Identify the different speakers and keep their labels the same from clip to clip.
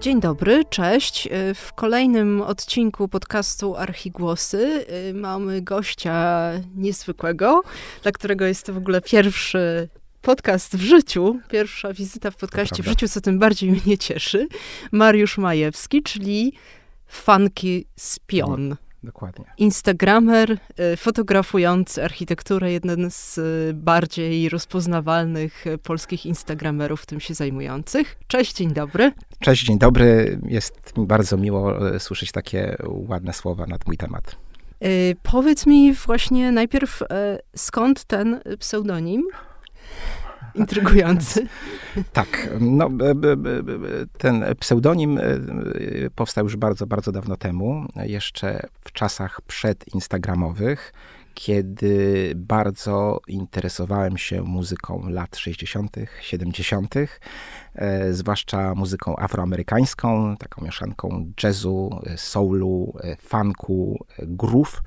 Speaker 1: Dzień dobry, cześć. Y, w kolejnym odcinku podcastu Archigłosy y, mamy gościa niezwykłego, dla którego jest to w ogóle pierwszy podcast w życiu, pierwsza wizyta w podcaście w życiu, co tym bardziej mnie cieszy. Mariusz Majewski, czyli Funky Spion.
Speaker 2: Dokładnie.
Speaker 1: Instagramer, y, fotografujący architekturę, jeden z y, bardziej rozpoznawalnych y, polskich instagramerów tym się zajmujących. Cześć, dzień dobry.
Speaker 2: Cześć, dzień dobry. Jest mi bardzo miło słyszeć takie ładne słowa na mój temat.
Speaker 1: powiedz mi właśnie najpierw, skąd ten pseudonim? Intrygujący.
Speaker 2: Tak, no, ten pseudonim e, powstał już bardzo, bardzo dawno temu, jeszcze w czasach przedinstagramowych, kiedy bardzo interesowałem się muzyką lat 60., 70., e, zwłaszcza muzyką afroamerykańską, taką mieszanką jazzu, soulu, funku, groove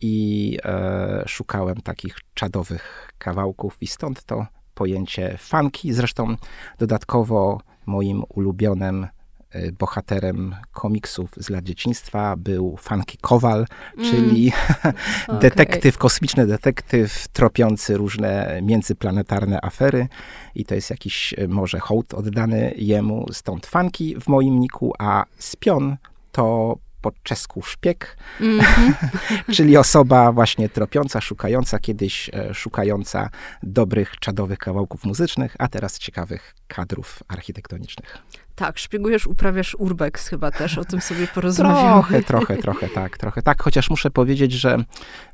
Speaker 2: i e, szukałem takich czadowych kawałków i stąd to pojęcie funky. Zresztą dodatkowo moim ulubionym y, bohaterem komiksów z lat dzieciństwa był Funky Kowal, mm. czyli detektyw, kosmiczny detektyw tropiący różne międzyplanetarne afery i to jest jakiś y, może hołd oddany jemu, stąd Funky w moim niku, a Spion to po czesku szpieg, mm -hmm. czyli osoba właśnie tropiąca, szukająca, kiedyś e, szukająca dobrych, czadowych kawałków muzycznych, a teraz ciekawych kadrów architektonicznych.
Speaker 1: Tak, szpiegujesz, uprawiasz urbex chyba też, o tym sobie porozmawiamy.
Speaker 2: Trochę, trochę, trochę tak, trochę tak, chociaż muszę powiedzieć, że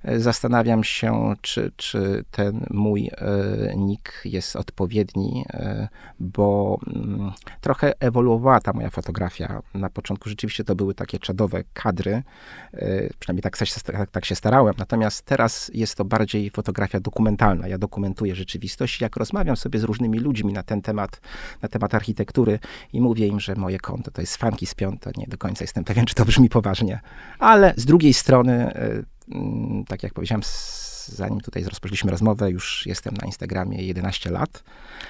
Speaker 2: e, zastanawiam się, czy, czy ten mój e, nick jest odpowiedni, e, bo mm, trochę ewoluowała ta moja fotografia. Na początku rzeczywiście to były takie czadowe kadry, przynajmniej tak, tak, tak się starałem, natomiast teraz jest to bardziej fotografia dokumentalna. Ja dokumentuję rzeczywistość, jak rozmawiam sobie z różnymi ludźmi na ten temat, na temat architektury i mówię im, że moje konto to jest fanki z piąta, nie do końca jestem pewien, czy to brzmi poważnie. Ale z drugiej strony, e, mm, tak jak powiedziałem, zanim tutaj rozpoczęliśmy rozmowę, już jestem na Instagramie 11 lat.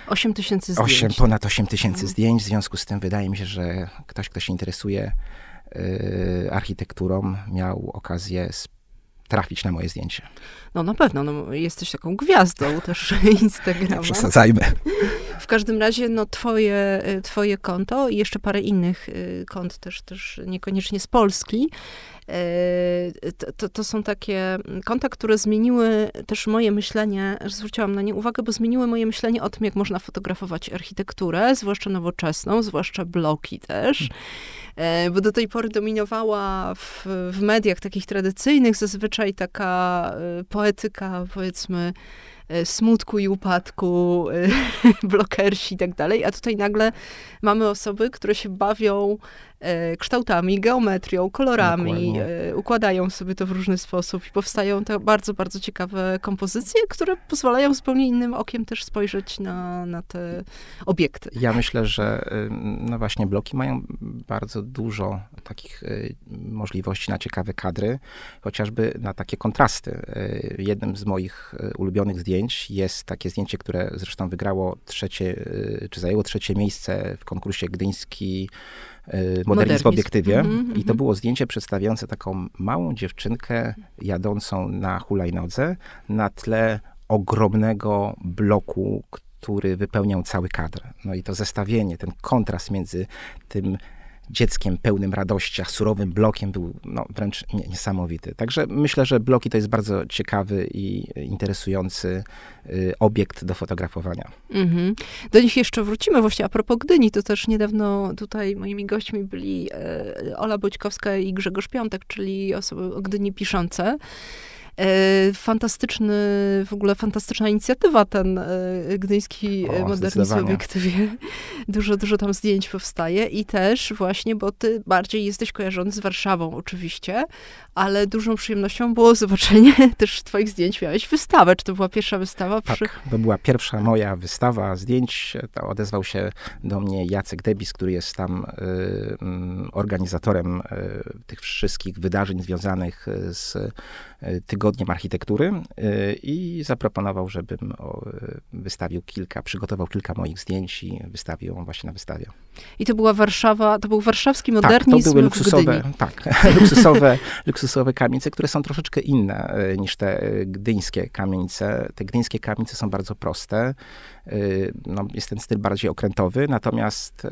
Speaker 1: 8 tysięcy zdjęć.
Speaker 2: 8, ponad 8 tysięcy mhm. zdjęć, w związku z tym wydaje mi się, że ktoś, kto się interesuje y, architekturą, miał okazję trafić na moje zdjęcie.
Speaker 1: No na pewno, no, jesteś taką gwiazdą też Instagrama. Nie
Speaker 2: przesadzajmy.
Speaker 1: W każdym razie, no twoje, y, twoje konto i jeszcze parę innych y, kont też, też niekoniecznie z Polski, y, to, to, to, są takie konta, które zmieniły też moje myślenie, zwróciłam na nie uwagę, bo zmieniły moje myślenie o tym, jak można fotografować architekturę, zwłaszcza nowoczesną, zwłaszcza bloki też. Hmm. E, bo do tej pory dominowała w, w mediach takich tradycyjnych zazwyczaj taka e, poetyka, powiedzmy, e, smutku i upadku, blokersi i tak dalej, a tutaj nagle mamy osoby, które się bawią E, kształtami, geometrią, kolorami, e, układają sobie to w różny sposób i powstają te bardzo, bardzo ciekawe kompozycje, które pozwalają zupełnie innym okiem też spojrzeć na, na te obiekty.
Speaker 2: Ja myślę, że no właśnie bloki mają bardzo dużo takich y, możliwości na ciekawe kadry, chociażby na takie kontrasty. Y, jednym z moich y, ulubionych zdjęć jest takie zdjęcie, które zresztą wygrało trzecie, czy zajęło trzecie miejsce w konkursie gdyński modernizm, modernizm w obiektywie. Mm -hmm, I to było zdjęcie przedstawiające taką małą dziewczynkę jadącą na hulajnodze na tle ogromnego bloku, który wypełniał cały kadr. No i to zestawienie, ten kontrast między tym dzieckiem pełnym radości, a surowym blokiem był no, wręcz niesamowity. Także myślę, że bloki to jest bardzo ciekawy i interesujący y, obiekt do fotografowania. Mm-hmm.
Speaker 1: Do nich jeszcze wrócimy. Właśnie a propos Gdyni, to też niedawno tutaj moimi gośćmi byli e, Ola Boćkowska i Grzegorz Piątek, czyli osoby o Gdyni piszące. E, fantastyczny, w ogóle fantastyczna inicjatywa ten e, gdyński o, modernizm w obiektywie. Dużo, dużo tam zdjęć powstaje i też właśnie, bo ty bardziej jesteś kojarzony z Warszawą oczywiście, ale dużą przyjemnością było zobaczenie też twoich zdjęć. Miałeś wystawę. Czy to była pierwsza wystawa?
Speaker 2: Tak, to była pierwsza moja wystawa zdjęć. To odezwał się do mnie Jacek Debis, który jest tam y, mm, organizatorem y, tych wszystkich wydarzeń związanych z y, Tygodniem Architektury i zaproponował, żebym wystawił kilka, przygotował kilka moich zdjęć i wystawił ją właśnie na wystawie.
Speaker 1: I to była Warszawa, to był warszawski modernizm tak,
Speaker 2: to były luksusowe, tak, luksusowe, luksusowe kamienice, które są troszeczkę inne niż te gdyńskie kamienice. Te gdyńskie kamienice są bardzo proste. No, jest ten styl bardziej okrętowy, natomiast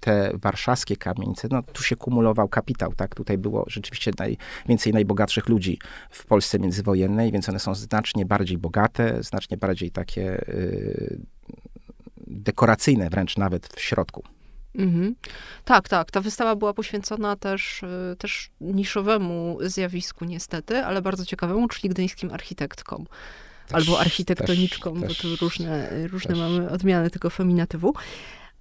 Speaker 2: te warszawskie kamienice, no tu się kumulował kapitał, tak? Tutaj było rzeczywiście najwięcej najbogatszych ludzi w Polsce międzywojennej, więc one są znacznie bardziej bogate, znacznie bardziej takie dekoracyjne wręcz nawet w środku. Mhm.
Speaker 1: Tak, tak. Ta wystawa była poświęcona też, y, też niszowemu zjawisku niestety, ale bardzo ciekawemu, czyli gdyńskim architektkom. Też, albo architektoniczkom, też, bo tu różne, różne mamy odmiany tego feminatywu.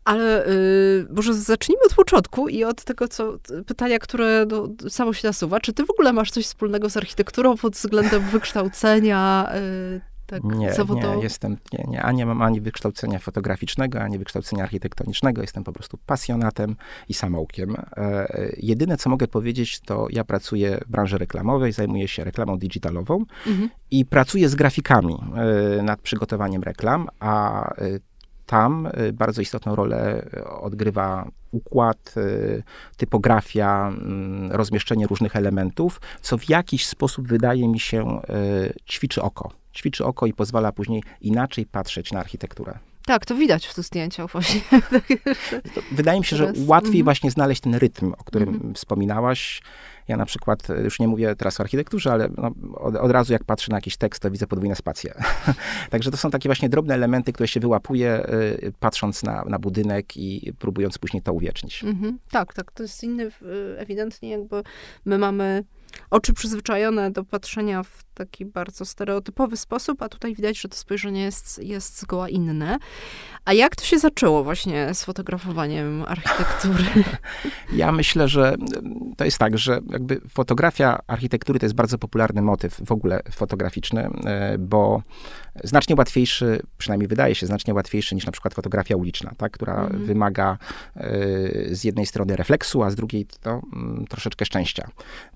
Speaker 1: Ale yy, może zacznijmy od początku i od tego, co pytania, które no, samo się nasuwa. Czy ty w ogóle masz coś wspólnego z architekturą pod względem wykształcenia? Yy, tak
Speaker 2: nie, zawodowo? nie, jestem, nie, nie, a nie mam ani wykształcenia fotograficznego, ani wykształcenia architektonicznego. Jestem po prostu pasjonatem i samoukiem. E, jedyne, co mogę powiedzieć, to ja pracuję w branży reklamowej, zajmuję się reklamą digitalową mhm. i pracuję z grafikami e, nad przygotowaniem reklam, a e, tam y, bardzo istotną rolę odgrywa układ, y, typografia, mm, rozmieszczenie różnych elementów, co w jakiś sposób wydaje mi się ćwiczy oko. Ćwiczy oko i pozwala później inaczej patrzeć na architekturę.
Speaker 1: Tak, to widać w tych zdjęciach właśnie.
Speaker 2: Wydaje mi się, że łatwiej mm -hmm. właśnie znaleźć ten rytm, o którym mm -hmm. wspominałaś. Ja na przykład, e, już nie mówię teraz o architekturze, ale no, od, od, razu jak patrzę na jakiś tekst, to widzę podwójne spacje. Także to są takie właśnie drobne elementy, które się wyłapuje, y, patrząc na, na budynek i próbując później to uwiecznić. Mm -hmm.
Speaker 1: Tak, tak, to jest inny, ewidentnie jakby my mamy oczy przyzwyczajone do patrzenia w taki bardzo stereotypowy sposób, a tutaj widać, że to spojrzenie jest, jest zgoła inne. A jak to się zaczęło właśnie z fotografowaniem architektury?
Speaker 2: Ja myślę, że to jest tak, że jakby fotografia architektury to jest bardzo popularny motyw w ogóle fotograficzny, e, bo znacznie łatwiejszy, przynajmniej wydaje się, znacznie łatwiejszy niż na przykład fotografia uliczna, tak, która mm. wymaga e, z jednej strony refleksu, a z drugiej to mm, troszeczkę szczęścia.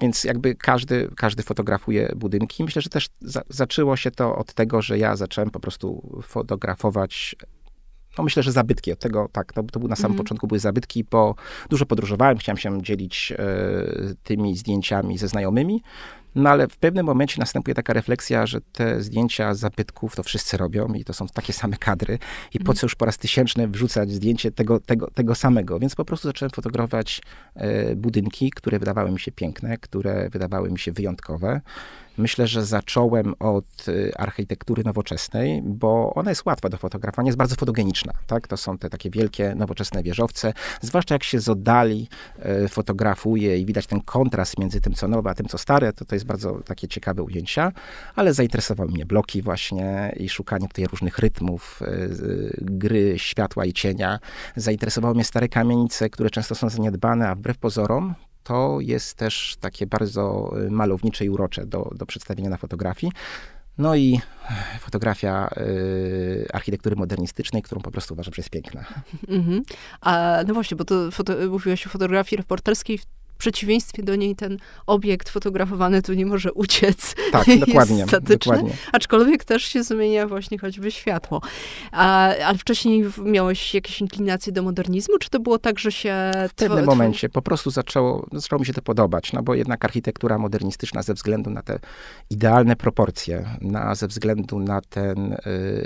Speaker 2: Więc jakby każdy, każdy fotografuje budynki. Myślę, że też za, zaczęło się to od tego, że ja zacząłem po prostu fotografować no myślę, że zabytki. Od tego, tak, to, to był na samym mm. początku były zabytki, bo dużo podróżowałem, chciałem się dzielić e, tymi zdjęciami ze znajomymi. No ale w pewnym momencie następuje taka refleksja, że te zdjęcia zabytków to wszyscy robią i to są takie same kadry i po mhm. co już po raz tysięczny wrzucać zdjęcie tego, tego, tego samego. Więc po prostu zacząłem fotografować e, budynki, które wydawały mi się piękne, które wydawały mi się wyjątkowe. Myślę, że zacząłem od y, architektury nowoczesnej, bo ona jest łatwa do fotografowania, jest bardzo fotogeniczna. Tak? To są te takie wielkie, nowoczesne wieżowce. Zwłaszcza jak się z oddali y, fotografuje i widać ten kontrast między tym, co nowe, a tym, co stare, to to jest bardzo takie ciekawe ujęcia. Ale zainteresowały mnie bloki właśnie i szukanie tutaj różnych rytmów, y, gry światła i cienia. Zainteresowały mnie stare kamienice, które często są zaniedbane, a wbrew pozorom to jest też takie bardzo y, malownicze i urocze do, do przedstawienia na fotografii. No i fotografia y, architektury modernistycznej, którą po prostu uważam, że jest piękna. Mm -hmm.
Speaker 1: A no właśnie, bo to foto, mówiłaś o fotografii reporterskiej w przeciwieństwie do niej ten obiekt fotografowany tu nie może uciec.
Speaker 2: Tak, dokładnie. Jest statyczny, dokładnie.
Speaker 1: Aczkolwiek też się zmienia właśnie choćby światło. A, ale wcześniej miałeś jakieś inklinacje do modernizmu, czy to było tak, że się...
Speaker 2: W pewnym momencie po prostu zaczęło, zaczęło mi się to podobać, no bo jednak architektura modernistyczna ze względu na te idealne proporcje, na, ze względu na ten y,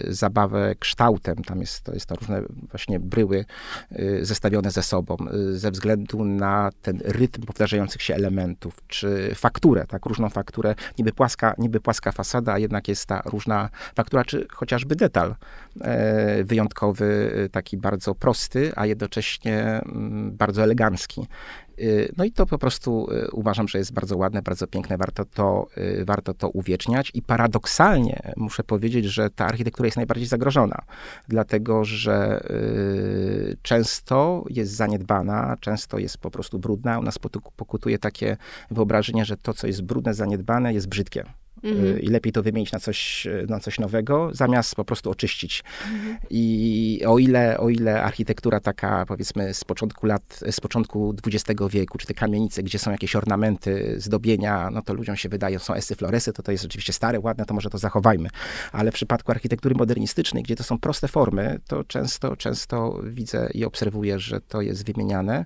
Speaker 2: zabawę kształtem, tam jest to, jest to różne właśnie bryły y, zestawione ze sobą, y, ze względu na ten rytm powtarzających się elementów, czy fakturę, tak, różną fakturę, niby płaska, niby płaska fasada, a jednak jest ta różna faktura, czy chociażby detal e, wyjątkowy, taki bardzo prosty, a jednocześnie m, mm, bardzo elegancki. Y, no i to po prostu y, uważam, że jest bardzo ładne, bardzo piękne, warto to, y, warto to uwieczniać i paradoksalnie muszę powiedzieć, że ta architektura jest najbardziej zagrożona, dlatego że często jest zaniedbana, często jest po prostu brudna. U nas pokutuje takie wyobrażenie, że to, co jest brudne, zaniedbane, jest brzydkie. Mhm. I lepiej to wymienić na coś, na coś nowego, zamiast po prostu oczyścić. Mhm. I o ile, o ile architektura taka, powiedzmy, z początku lat, z początku XX wieku, czy te kamienice, gdzie są jakieś ornamenty, zdobienia, no to ludziom się wydaje, są esy floresy, to to jest oczywiście stare, ładne, to może to zachowajmy. Ale w przypadku architektury modernistycznej, gdzie to są proste formy, to często, często widzę i obserwuję, że to jest wymieniane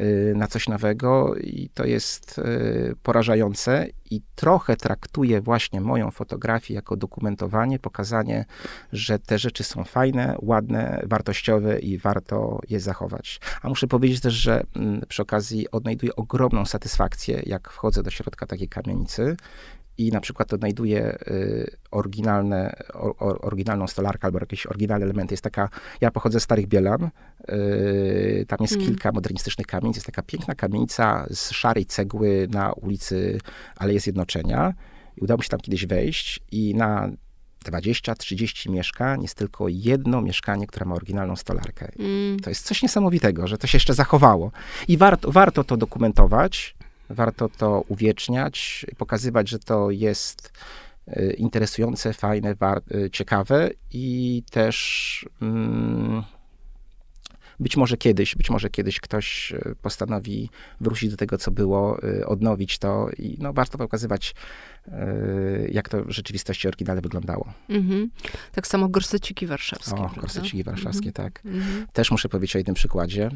Speaker 2: y, na coś nowego i to jest y, porażające i trochę traktuje właśnie moją fotografię jako dokumentowanie, pokazanie, że te rzeczy są fajne, ładne, wartościowe i warto je zachować. A muszę powiedzieć też, że mm, przy okazji odnajduję ogromną satysfakcję, jak wchodzę do środka takiej kamienicy i na przykład odnajduję y, oryginalne, oryginalną stolarkę albo jakieś oryginalne elementy. Jest taka, ja pochodzę z Starych Bielan, y, tam jest mm. kilka modernistycznych kamienic, jest taka piękna kamienica z szarej cegły na ulicy Aleje Zjednoczenia. I udało mi się tam kiedyś wejść i na 20-30 mieszkań jest tylko jedno mieszkanie, które ma oryginalną stolarkę. Mm. To jest coś niesamowitego, że to się jeszcze zachowało. I warto, warto to dokumentować, warto to uwieczniać, pokazywać, że to jest y, interesujące, fajne, y, ciekawe i też mm, być może kiedyś, być może kiedyś ktoś y, postanowi wrócić do tego, co było, odnowić to i no, warto pokazywać, jak to w rzeczywistości oryginalnie wyglądało. Mm-hmm.
Speaker 1: Tak samo gorseciki warszawskie. O,
Speaker 2: gorseciki warszawskie, mm-hmm. tak. Mm-hmm. Też muszę powiedzieć o jednym przykładzie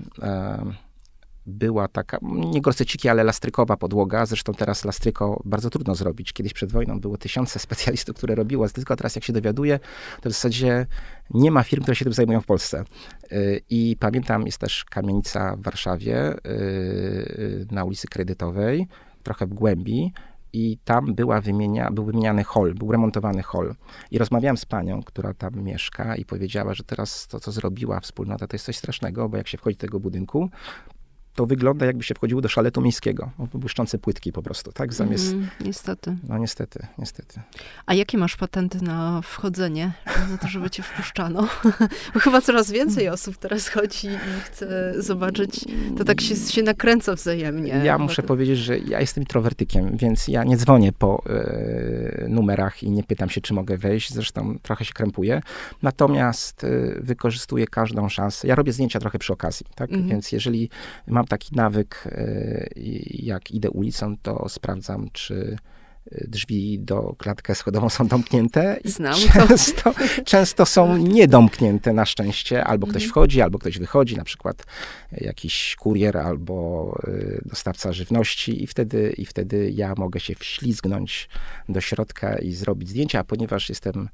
Speaker 2: była taka, nie gorseciki, ale lastrykowa podłoga. Zresztą teraz lastryko bardzo trudno zrobić. Kiedyś przed wojną było tysiące specjalistów, które robiło tylko teraz jak się dowiaduję, to w zasadzie nie ma firm, które się tym zajmują w Polsce. Y, I pamiętam, jest też kamienica w Warszawie y, na ulicy Kredytowej, trochę w głębi, i tam była wymienia, był wymieniany hol, był remontowany hol. I rozmawiałem z panią, która tam mieszka i powiedziała, że teraz to, co zrobiła wspólnota, to jest coś strasznego, bo jak się wchodzi do tego budynku, to wygląda jakby się wchodziło do szaletu miejskiego. Błyszczące płytki po prostu, tak? Zamiast... Mm,
Speaker 1: niestety.
Speaker 2: No niestety, niestety.
Speaker 1: A jakie masz patenty na wchodzenie, na to, żeby cię wpuszczano? Bo chyba coraz więcej osób teraz chodzi i chce zobaczyć. To tak się, się nakręca wzajemnie.
Speaker 2: Ja muszę to... powiedzieć, że ja jestem introwertykiem, więc ja nie dzwonię po y, numerach i nie pytam się, czy mogę wejść. Zresztą trochę się krępuję. Natomiast y, wykorzystuję każdą szansę. Ja robię zdjęcia trochę przy okazji, tak? Mm -hmm. Więc jeżeli mam mam taki nawyk, e, jak idę ulicą, to sprawdzam, czy e, drzwi do klatkę schodową są domknięte.
Speaker 1: Znam
Speaker 2: często, często są niedomknięte na szczęście. Albo ktoś mhm. wchodzi, albo ktoś wychodzi, na przykład jakiś kurier albo e, dostawca żywności i wtedy, i wtedy ja mogę się wślizgnąć do środka i zrobić zdjęcia, a ponieważ jestem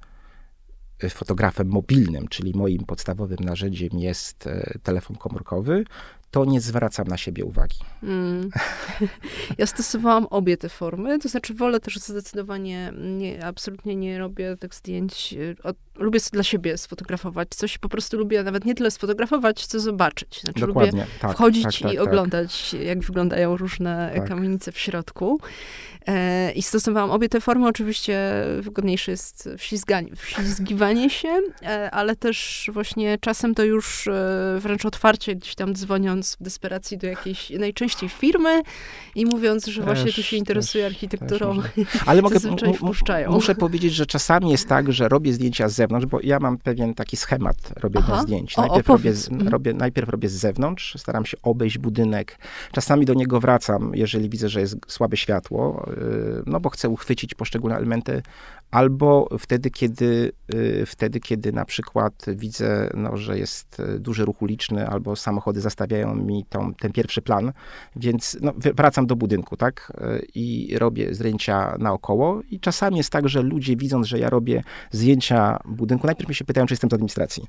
Speaker 2: fotografem mobilnym, czyli moim podstawowym narzędziem jest telefon komórkowy, to nie zwracam na siebie uwagi. Mm.
Speaker 1: Ja stosowałam obie te formy, to znaczy wolę też zdecydowanie, nie, absolutnie nie robię tych zdjęć, od, lubię dla siebie sfotografować coś, po prostu lubię nawet nie tyle sfotografować, co zobaczyć. Znaczy Dokładnie, lubię tak, wchodzić tak, tak, i tak. oglądać, jak wyglądają różne tak. kamienice w środku. E, I stosowałam obie te formy. Oczywiście wygodniejsze jest wślizgiwanie się, e, ale też właśnie czasem to już e, wręcz otwarcie gdzieś tam dzwoniąc w desperacji do jakiejś najczęściej firmy i mówiąc, że też, właśnie tu się interesuje architekturą. Ale mogę, wpuszczają.
Speaker 2: muszę powiedzieć, że czasami jest tak, że robię zdjęcia z zewnątrz, bo ja mam pewien taki schemat robienia Aha. zdjęć. Najpierw, o, robię, mhm. robię, najpierw robię z zewnątrz, staram się obejść budynek. Czasami do niego wracam, jeżeli widzę, że jest słabe światło, no bo chcę uchwycić poszczególne elementy, albo wtedy, kiedy, y, wtedy, kiedy na przykład widzę, no, że jest y, duży ruch uliczny, albo samochody zastawiają mi tą, ten pierwszy plan, więc no, wracam do budynku, tak, i robię zdjęcia naokoło. I czasami jest tak, że ludzie widząc, że ja robię zdjęcia budynku, najpierw mi się pytają, czy jestem z administracji,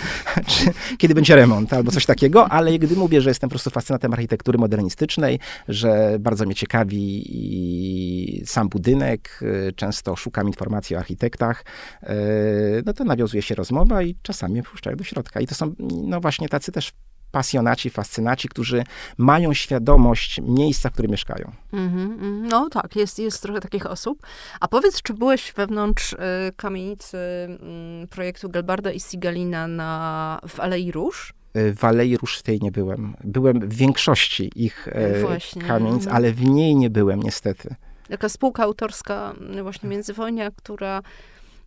Speaker 2: czy, kiedy będzie remont, albo coś takiego, ale gdy mówię, że jestem po prostu fascynatem architektury modernistycznej, że bardzo mnie ciekawi sam budynek, y, często szukam informacji o architektach, y, no to nawiązuje się rozmowa i czasami wpuszczają do środka. I to są, no właśnie tacy też pasjonaci, fascynaci, którzy mają świadomość miejsca, w którym mieszkają.
Speaker 1: Mm-hmm. No tak, jest, jest trochę takich osób. A powiedz, czy byłeś wewnątrz y, kamienicy y, projektu Gelbarda i Sigalina na, w Alei Róż?
Speaker 2: Y, w Alei Róż w tej nie byłem. Byłem w większości ich e, kamienic, mhm. ale w niej nie byłem niestety.
Speaker 1: Taka spółka autorska właśnie Międzywojnia, która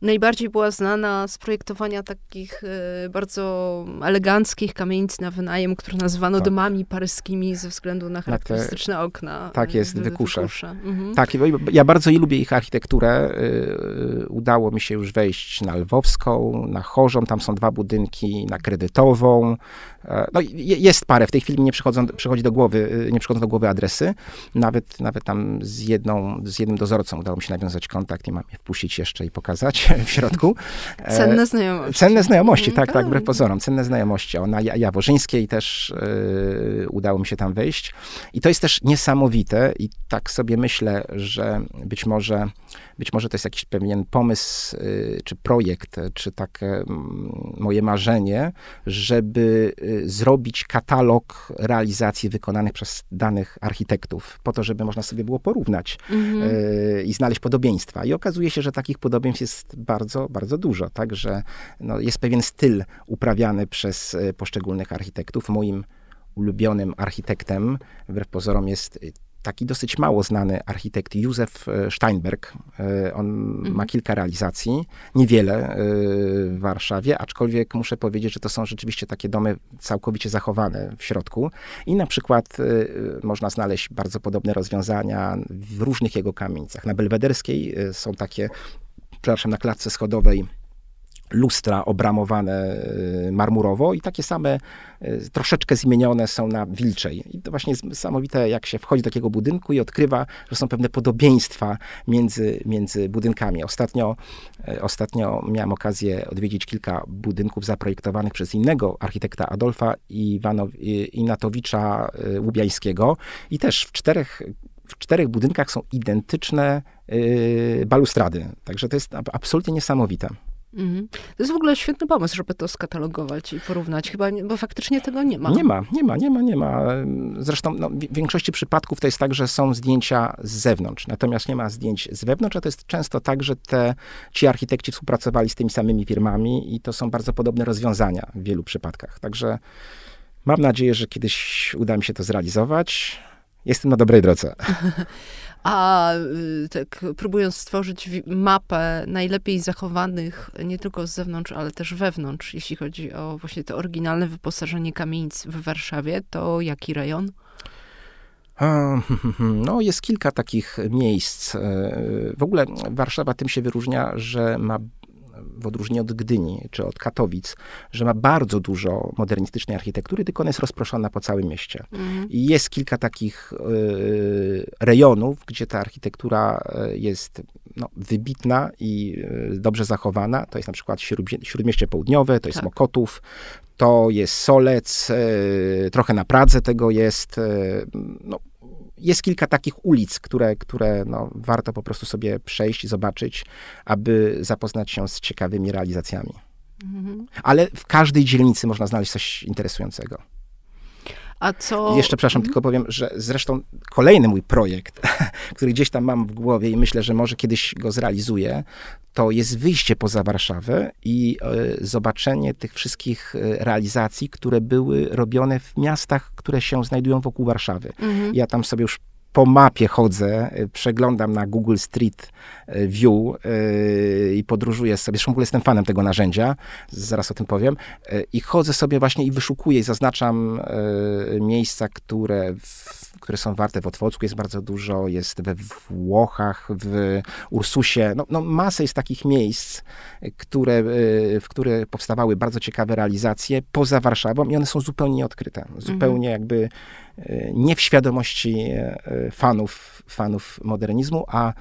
Speaker 1: najbardziej była znana z projektowania takich y, bardzo eleganckich kamienic na wynajem, które nazywano tak. domami paryskimi ze względu na charakterystyczne na okna.
Speaker 2: Tak jest, wykusze. wykusze. Mhm. Tak, ja bardzo i lubię ich architekturę. Y, udało mi się już wejść na Lwowską, na Chorzą, tam są dwa budynki, na Kredytową. E, no, jest parę, w tej chwili mi nie przychodzą, przychodzi do głowy, nie przychodzą do głowy adresy. Nawet, nawet tam z, jedną, z jednym dozorcą udało mi się nawiązać kontakt i mam je wpuścić jeszcze i pokazać w środku.
Speaker 1: E, cenne znajomości.
Speaker 2: Cenne znajomości, tak, tak, wbrew pozorom. Cenne znajomości. O, na Jaworzyńskiej też yy, udało mi się tam wejść. I to jest też niesamowite i tak sobie myślę, że być może być może to jest jakiś pewien pomysł, y, czy projekt, czy takie mm, moje marzenie, żeby zrobić katalog realizacji wykonanych przez danych architektów, po to, żeby można sobie było porównać mhm. Y, i znaleźć podobieństwa. I okazuje się, że takich podobieństw jest bardzo, bardzo dużo. Także no, jest pewien styl uprawiany przez poszczególnych architektów. Moim ulubionym architektem, wbrew pozorom, jest taki dosyć mało znany architekt Józef e, Steinberg. E, on mhm. ma kilka realizacji, niewiele e, w Warszawie, aczkolwiek muszę powiedzieć, że to są rzeczywiście takie domy całkowicie zachowane w środku. I na przykład można znaleźć bardzo podobne rozwiązania w różnych jego kamienicach. Na Belwederskiej są takie, przepraszam, na klatce schodowej lustra obramowane y, marmurowo i takie same, y, troszeczkę zmienione są na Wilczej. I to właśnie jest niesamowite, jak się wchodzi do takiego budynku i odkrywa, że są pewne podobieństwa między, między budynkami. Ostatnio, y, ostatnio miałem okazję odwiedzić kilka budynków zaprojektowanych przez innego architekta Adolfa Iwanow, Inatowicza Łubiańskiego i też w czterech w czterech budynkach są identyczne balustrady. Także to jest absolutnie niesamowite.
Speaker 1: Mhm. To jest w ogóle świetny pomysł, żeby to skatalogować i porównać, chyba, bo faktycznie tego nie ma.
Speaker 2: Nie ma, nie ma, nie ma, nie ma. Zresztą no, w większości przypadków to jest tak, że są zdjęcia z zewnątrz, natomiast nie ma zdjęć z wewnątrz, a to jest często tak, że te, ci architekci współpracowali z tymi samymi firmami i to są bardzo podobne rozwiązania w wielu przypadkach. Także mam nadzieję, że kiedyś uda mi się to zrealizować. Jestem na dobrej drodze.
Speaker 1: A y, tak próbując stworzyć mapę najlepiej zachowanych, nie tylko z zewnątrz, ale też wewnątrz, jeśli chodzi o właśnie to oryginalne wyposażenie kamienic w Warszawie, to jaki rejon?
Speaker 2: No, jest kilka takich miejsc. E, w ogóle Warszawa tym się wyróżnia, że ma w odróżnieniu od Gdyni czy od Katowic, że ma bardzo dużo modernistycznej architektury, tylko ona jest rozproszona po całym mieście. Mhm. I jest kilka takich y, rejonów, gdzie ta architektura e, jest no, wybitna i y, dobrze zachowana. To jest na przykład Śródmieście Południowe, to jest tak. Mokotów, to jest Solec, y, trochę na Pradze tego jest. No, jest kilka takich ulic, które, które no, warto po prostu sobie przejść i zobaczyć, aby zapoznać się z ciekawymi realizacjami. Mhm. Ale w każdej dzielnicy można znaleźć coś interesującego.
Speaker 1: A co...
Speaker 2: Jeszcze, przepraszam, mhm. tylko powiem, że zresztą kolejny mój projekt, który gdzieś tam mam w głowie i myślę, że może kiedyś go zrealizuję, to jest wyjście poza Warszawę i y, zobaczenie tych wszystkich e, realizacji, które były robione w miastach, które się znajdują wokół Warszawy. Mhm. Ja tam sobie już po mapie chodzę, y, przeglądam na Google Street y, View yy, i podróżuję sobie. Zresztą w ogóle jestem fanem tego narzędzia, zaraz o tym powiem. I chodzę sobie właśnie i wyszukuję i zaznaczam miejsca, które, które są warte. W Otwocku jest bardzo dużo, jest we Włochach, w Ursusie. No, no masę jest takich miejsc, które, w które powstawały bardzo ciekawe realizacje poza Warszawą i one są zupełnie nieodkryte. Zupełnie mhm. jakby nie w świadomości e, fanów, fanów modernizmu, a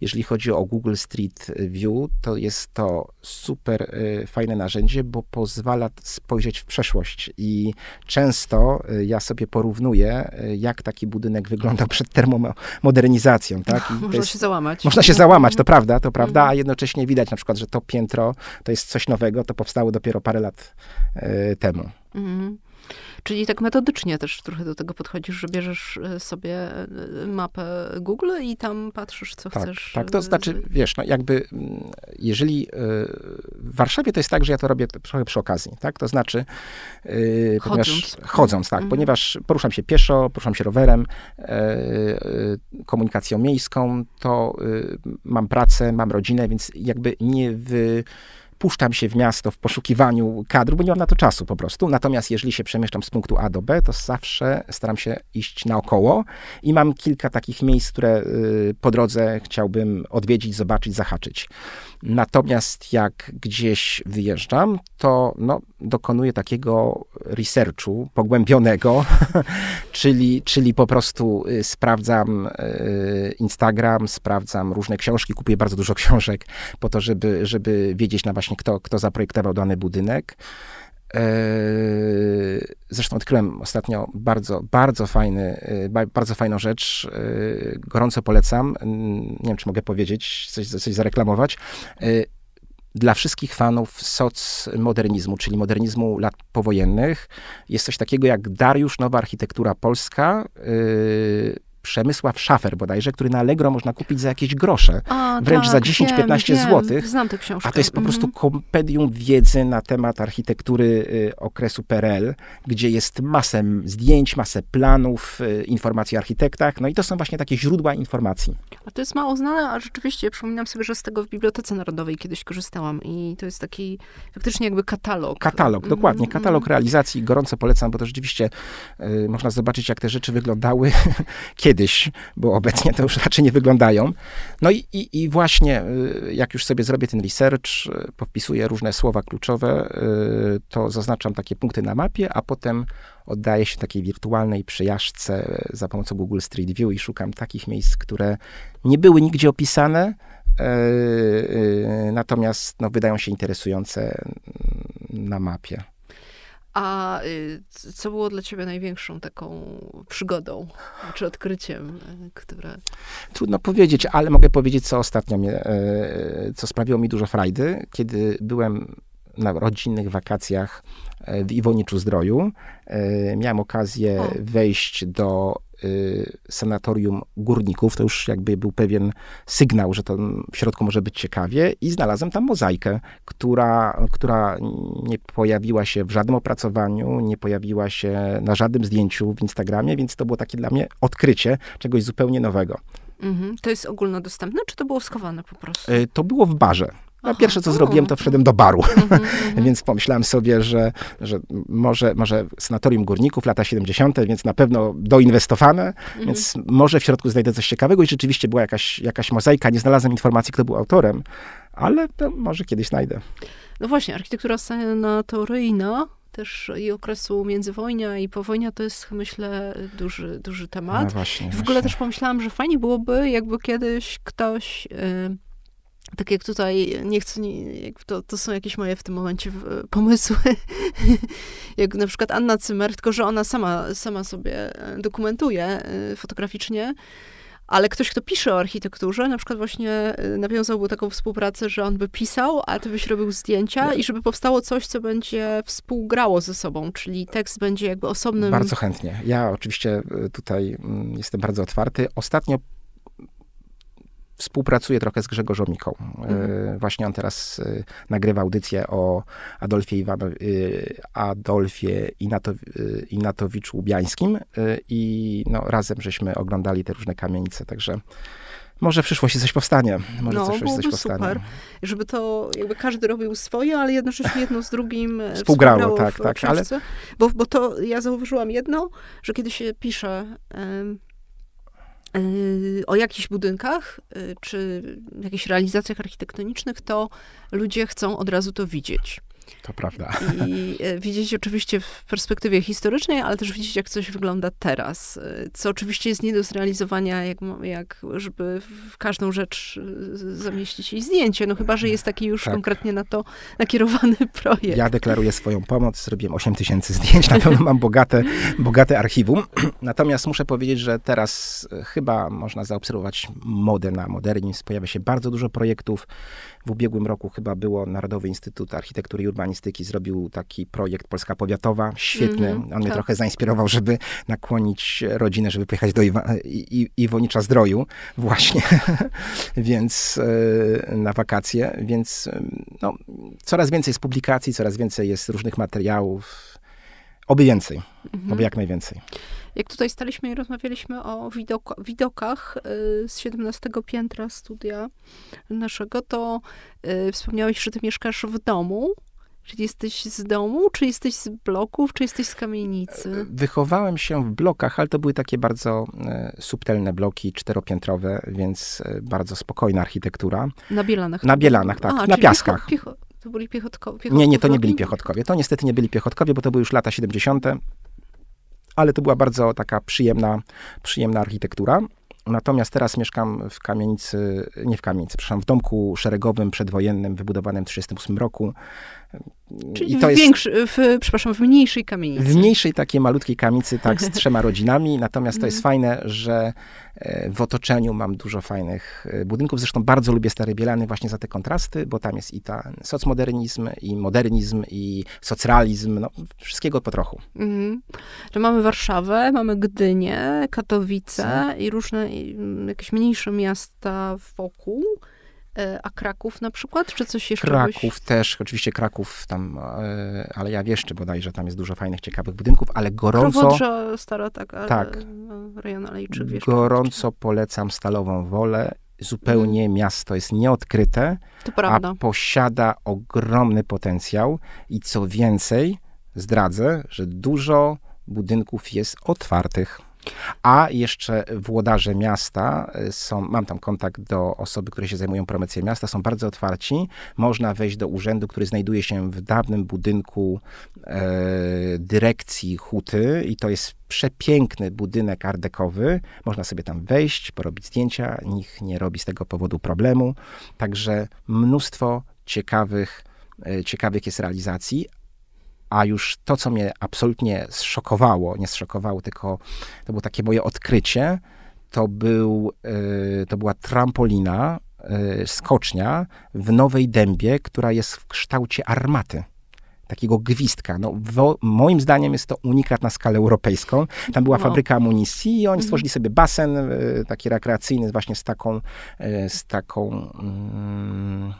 Speaker 2: jeżeli chodzi o Google Street View, to jest to super e, fajne narzędzie, bo pozwala spojrzeć w przeszłość. I często e, ja sobie porównuję, jak taki budynek wyglądał przed termomodernizacją. Tak? I
Speaker 1: można
Speaker 2: jest,
Speaker 1: się załamać.
Speaker 2: Można się załamać, to prawda, to prawda, mhm. a jednocześnie widać na przykład, że to piętro to jest coś nowego, to powstało dopiero parę lat temu. Mhm.
Speaker 1: Czyli tak metodycznie też trochę do tego podchodzisz, że bierzesz e, sobie e, mapę Google i tam patrzysz, co
Speaker 2: tak,
Speaker 1: chcesz.
Speaker 2: Tak, to znaczy, wiesz, no jakby mm, jeżeli w Warszawie to jest tak, że ja to robię trochę przy okazji, tak? To znaczy
Speaker 1: chodząc,
Speaker 2: chodząc tak, mhm. ponieważ poruszam się pieszo, poruszam się rowerem, komunikacją miejską, to mam pracę, mam rodzinę, więc jakby nie w puszczam się w miasto w poszukiwaniu kadru, bo nie mam na to czasu po prostu. Natomiast jeżeli się przemieszczam z punktu A do B, to zawsze staram się iść naokoło i mam kilka takich miejsc, które y, po drodze chciałbym odwiedzić, zobaczyć, zahaczyć. Natomiast jak gdzieś wyjeżdżam, to no, dokonuję takiego researchu pogłębionego, czyli, czyli po prostu y, sprawdzam y, Instagram, sprawdzam różne książki, kupuję bardzo dużo książek po to, żeby, żeby wiedzieć na właśnie kto, kto zaprojektował dany budynek. E, zresztą odkryłem ostatnio bardzo, bardzo, fajny, e, bardzo fajną rzecz. E, gorąco polecam. Nie wiem, czy mogę powiedzieć, coś, coś zareklamować dla wszystkich fanów socmodernizmu, czyli modernizmu lat powojennych, jest coś takiego jak Dariusz Nowa Architektura Polska. Przemysław Szafer bodajże, który na Allegro można kupić za jakieś grosze.
Speaker 1: A,
Speaker 2: wręcz
Speaker 1: tak,
Speaker 2: za 10-15 zł.
Speaker 1: Znam tę książkę.
Speaker 2: A to jest po prostu mhm. kompedium wiedzy na temat architektury y, okresu PRL, gdzie jest masę zdjęć, masę planów, y, informacji o architektach. No i to są właśnie takie źródła informacji.
Speaker 1: A to jest mało znane, a rzeczywiście przypominam sobie, że z tego w Bibliotece Narodowej kiedyś korzystałam i to jest taki faktycznie jakby katalog.
Speaker 2: Katalog, dokładnie. Mhm, katalog realizacji. Gorąco polecam, bo to rzeczywiście y, można zobaczyć, jak te rzeczy wyglądały kiedyś kiedyś, bo obecnie to już raczej nie wyglądają. No i, i, i właśnie, y, jak już sobie zrobię ten research, y, powpisuję różne słowa kluczowe, y, to zaznaczam takie punkty na mapie, a potem oddaję się takiej wirtualnej przejażdżce za pomocą Google Street View i szukam takich miejsc, które nie były nigdzie opisane, natomiast no, wydają się interesujące mm, na mapie.
Speaker 1: A y, co było dla ciebie największą taką przygodą, czy odkryciem, y, które...
Speaker 2: Trudno powiedzieć, ale mogę powiedzieć, co ostatnio mnie, e, co sprawiło mi dużo frajdy, kiedy byłem na rodzinnych wakacjach e, w Iwoniczu Zdroju. E, miałem okazję o. wejść do sanatorium górników. To już jakby był pewien sygnał, że to w środku może być ciekawie i znalazłem tam mozaikę, która, która nie pojawiła się w żadnym opracowaniu, nie pojawiła się na żadnym zdjęciu w Instagramie, więc to było takie dla mnie odkrycie czegoś zupełnie nowego.
Speaker 1: Mhm. To jest ogólnodostępne, czy to było schowane po prostu?
Speaker 2: E, to było w barze. No, pierwsze, co zrobiłem, to wszedłem do baru. Mm -hmm. więc pomyślałem sobie, że, że może, może sanatorium górników, lata 70., więc na pewno doinwestowane, -hmm. więc może w środku znajdę coś ciekawego i rzeczywiście była jakaś, jakaś mozaika. Nie znalazłem informacji, kto był autorem, ale to może kiedyś znajdę.
Speaker 1: No właśnie, architektura sanatoryjna też i okresu międzywojnia i powojnia to jest, myślę, duży, duży temat.
Speaker 2: No właśnie,
Speaker 1: w ogóle
Speaker 2: właśnie.
Speaker 1: też pomyślałam, że fajnie byłoby, jakby kiedyś ktoś... Yy, tak jak tutaj, nie chcę, nie, to, to są jakieś moje w tym momencie pomysły, jak na przykład Anna Cymer, tylko że ona sama, sama sobie e, dokumentuje e, fotograficznie, ale ktoś, kto pisze o architekturze, na przykład właśnie e, nawiązałby taką współpracę, że on by pisał, a ty byś robił zdjęcia i żeby powstało coś, co będzie współgrało ze sobą, czyli tekst będzie jakby osobnym...
Speaker 2: Bardzo chętnie. Ja oczywiście tutaj mm, jestem bardzo otwarty. Ostatnio współpracuję trochę z Grzegorzem Miką. Mhm. Właśnie on teraz e, nagrywa audycję o Adolfie, Iwano, e, Adolfie Inato, Inatowiczu-Łubiańskim i no, razem żeśmy oglądali te różne kamienice, także może w przyszłości coś powstanie. Może
Speaker 1: no,
Speaker 2: coś, coś powstanie. super.
Speaker 1: Żeby to jakby każdy robił swoje, ale jednocześnie jedno z drugim
Speaker 2: współgrało. tak, tak.
Speaker 1: Książce. Ale... Bo, bo to ja zauważyłam jedno, że kiedy się pisze o jakichś budynkach yy, czy jakichś realizacjach architektonicznych, to ludzie chcą od razu to widzieć.
Speaker 2: To prawda.
Speaker 1: I e, widzieć oczywiście w perspektywie historycznej, ale też widzieć, jak coś wygląda teraz. E, co oczywiście jest nie do zrealizowania, jak, jak żeby w każdą rzecz e, zamieścić jej zdjęcie. No chyba, że jest taki już tak. konkretnie na to nakierowany projekt.
Speaker 2: Ja deklaruję swoją pomoc. Zrobiłem 8 tysięcy zdjęć. Na pewno mam bogate, bogate archiwum. Natomiast muszę powiedzieć, że teraz chyba można zaobserwować modę na modernizm. Pojawia się bardzo dużo projektów. W ubiegłym roku chyba było Narodowy Instytut Architektury i urbanistyki zrobił taki projekt Polska Powiatowa, świetny.
Speaker 1: Mhm,
Speaker 2: On mnie
Speaker 1: tak.
Speaker 2: trochę zainspirował, żeby nakłonić rodzinę, żeby pojechać do Iwa, I, I, Iwonicza Zdroju właśnie, więc e, na wakacje, więc e, no, coraz więcej jest publikacji, coraz więcej jest różnych materiałów. Oby więcej,
Speaker 1: Mhm.
Speaker 2: oby jak najwięcej.
Speaker 1: Jak tutaj staliśmy i rozmawialiśmy o widok widokach y, z 17 piętra studia naszego, to y, wspomniałeś, że ty mieszkasz w domu. Czy jesteś z domu, czy jesteś z bloków, czy jesteś z kamienicy?
Speaker 2: Wychowałem się w blokach, ale to były takie bardzo e, subtelne bloki, czteropiętrowe, więc e, bardzo spokojna architektura.
Speaker 1: Na Bielanach.
Speaker 2: Na Bielanach, tak, na
Speaker 1: czyli
Speaker 2: piaskach.
Speaker 1: Piecho, piecho, to byli piechotko,
Speaker 2: Nie, nie, to nie
Speaker 1: piechotkowie?
Speaker 2: byli piechotkowie. To niestety nie byli piechotkowie, bo to były już lata 70., ale to była bardzo taka przyjemna, przyjemna architektura. Natomiast teraz mieszkam w kamienicy, nie w kamienicy, przepraszam, w domku szeregowym przedwojennym, wybudowanym w 1938 roku.
Speaker 1: Czyli
Speaker 2: I to
Speaker 1: w, większy, w, przepraszam, w mniejszej kamienicy.
Speaker 2: w mniejszej takiej malutkiej kamicy, tak, z trzema rodzinami. Natomiast to jest
Speaker 1: Mhm.
Speaker 2: fajne, że e, w otoczeniu mam dużo fajnych e, budynków. Zresztą bardzo lubię Stare Bielany właśnie za te kontrasty, bo tam jest i ten socmodernizm, i modernizm, i socrealizm, no wszystkiego po trochu.
Speaker 1: Mhm. Że mamy Warszawę, mamy Gdynię, Katowice i różne i, mm, jakieś mniejsze miasta wokół. E, A Kraków na przykład? Czy coś jeszcze? byś-
Speaker 2: Kraków też, oczywiście Kraków tam, e, ale ja wieszczy bodajże, tam jest dużo fajnych, ciekawych budynków, ale gorąco,
Speaker 1: Krowodrza stara, tak, ale
Speaker 2: Tak.
Speaker 1: no, rejon Alejczyk, wiesz.
Speaker 2: gorąco polecam Stalową Wolę. Zupełnie miasto jest nieodkryte, a posiada ogromny potencjał i co więcej, zdradzę, że dużo budynków jest otwartych. A jeszcze włodarze miasta y, są, mam tam kontakt do osoby, które się zajmują promocją miasta, są bardzo otwarci. Można wejść do urzędu, który znajduje się w dawnym budynku e, dyrekcji huty i to jest przepiękny budynek ardekowy. Można sobie tam wejść, porobić zdjęcia, nikt nie robi z tego powodu problemu. Także mnóstwo ciekawych, e, ciekawych jest realizacji, a już to, co mnie absolutnie zszokowało, nie zszokowało, tylko to było takie moje odkrycie, to, był, y, to była trampolina, y, skocznia w Nowej Dębie, która jest w kształcie armaty. Takiego gwizdka. No, wo, moim zdaniem jest to unikat na skalę europejską. Tam była
Speaker 1: Wow.
Speaker 2: fabryka amunicji i oni
Speaker 1: Mhm.
Speaker 2: stworzyli sobie basen y, taki rekreacyjny właśnie z taką, y, z taką, mm,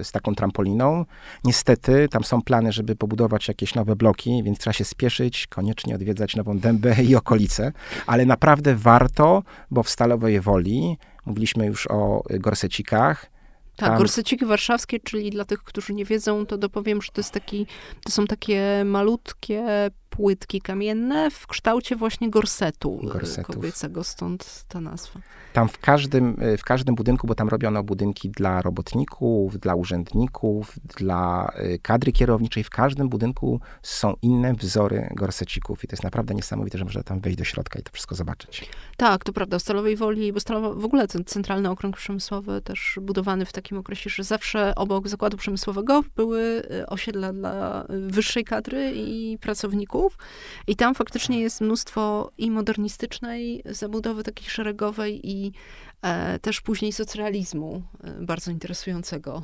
Speaker 2: y, z taką trampoliną. Niestety tam są plany, żeby pobudować jakieś nowe bloki, więc trzeba się spieszyć, koniecznie odwiedzać Nową Dębę i okolice, ale naprawdę warto, bo w Stalowej Woli, mówiliśmy już o gorsecikach,
Speaker 1: Tak,
Speaker 2: Tam-
Speaker 1: gorseciki warszawskie, czyli dla tych, którzy nie wiedzą, to dopowiem, że to, jest taki, to są takie malutkie płytki kamienne w kształcie właśnie gorsetu y,
Speaker 2: Gorsetów.
Speaker 1: kobiecego, stąd ta nazwa.
Speaker 2: Tam w każdym, y, w każdym budynku, bo tam robiono budynki dla robotników, dla urzędników, dla y, kadry kierowniczej, w każdym budynku są inne wzory gorsecików i to jest naprawdę niesamowite, że można tam wejść do środka i to wszystko zobaczyć.
Speaker 1: Tak, to prawda, w Stalowej Woli, bo Stalowa, w ogóle ten centralny okręg przemysłowy też budowany w takim okresie, że zawsze obok zakładu przemysłowego były osiedla dla wyższej kadry i pracowników i tam faktycznie jest mnóstwo i modernistycznej zabudowy takiej szeregowej i e, też później socrealizmu e, bardzo interesującego.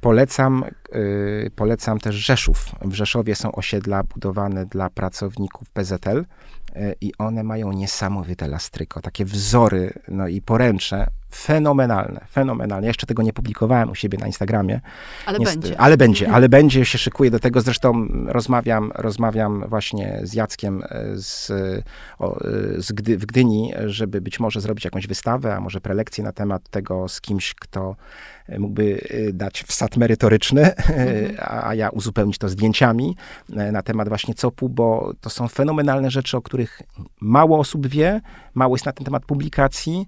Speaker 2: Polecam, y, polecam też Rzeszów. W Rzeszowie są osiedla budowane dla pracowników PZL y, i one mają niesamowite lastryko, takie wzory, no i poręcze, fenomenalne, fenomenalne. Ja jeszcze tego nie publikowałem u siebie na Instagramie.
Speaker 1: Ale
Speaker 2: Niestety-
Speaker 1: będzie.
Speaker 2: Ale będzie, ale będzie, się szykuję do tego. Zresztą rozmawiam, rozmawiam właśnie z Jackiem e, z, o, e, z Gdy, w Gdyni, żeby być może zrobić jakąś wystawę, a może prelekcję na temat tego z kimś, kto mógłby e, dać wsad merytoryczny,
Speaker 1: Mhm.
Speaker 2: a, ja uzupełnić to zdjęciami na temat właśnie COP-u, bo to są fenomenalne rzeczy, o których mało osób wie, mało jest na ten temat publikacji,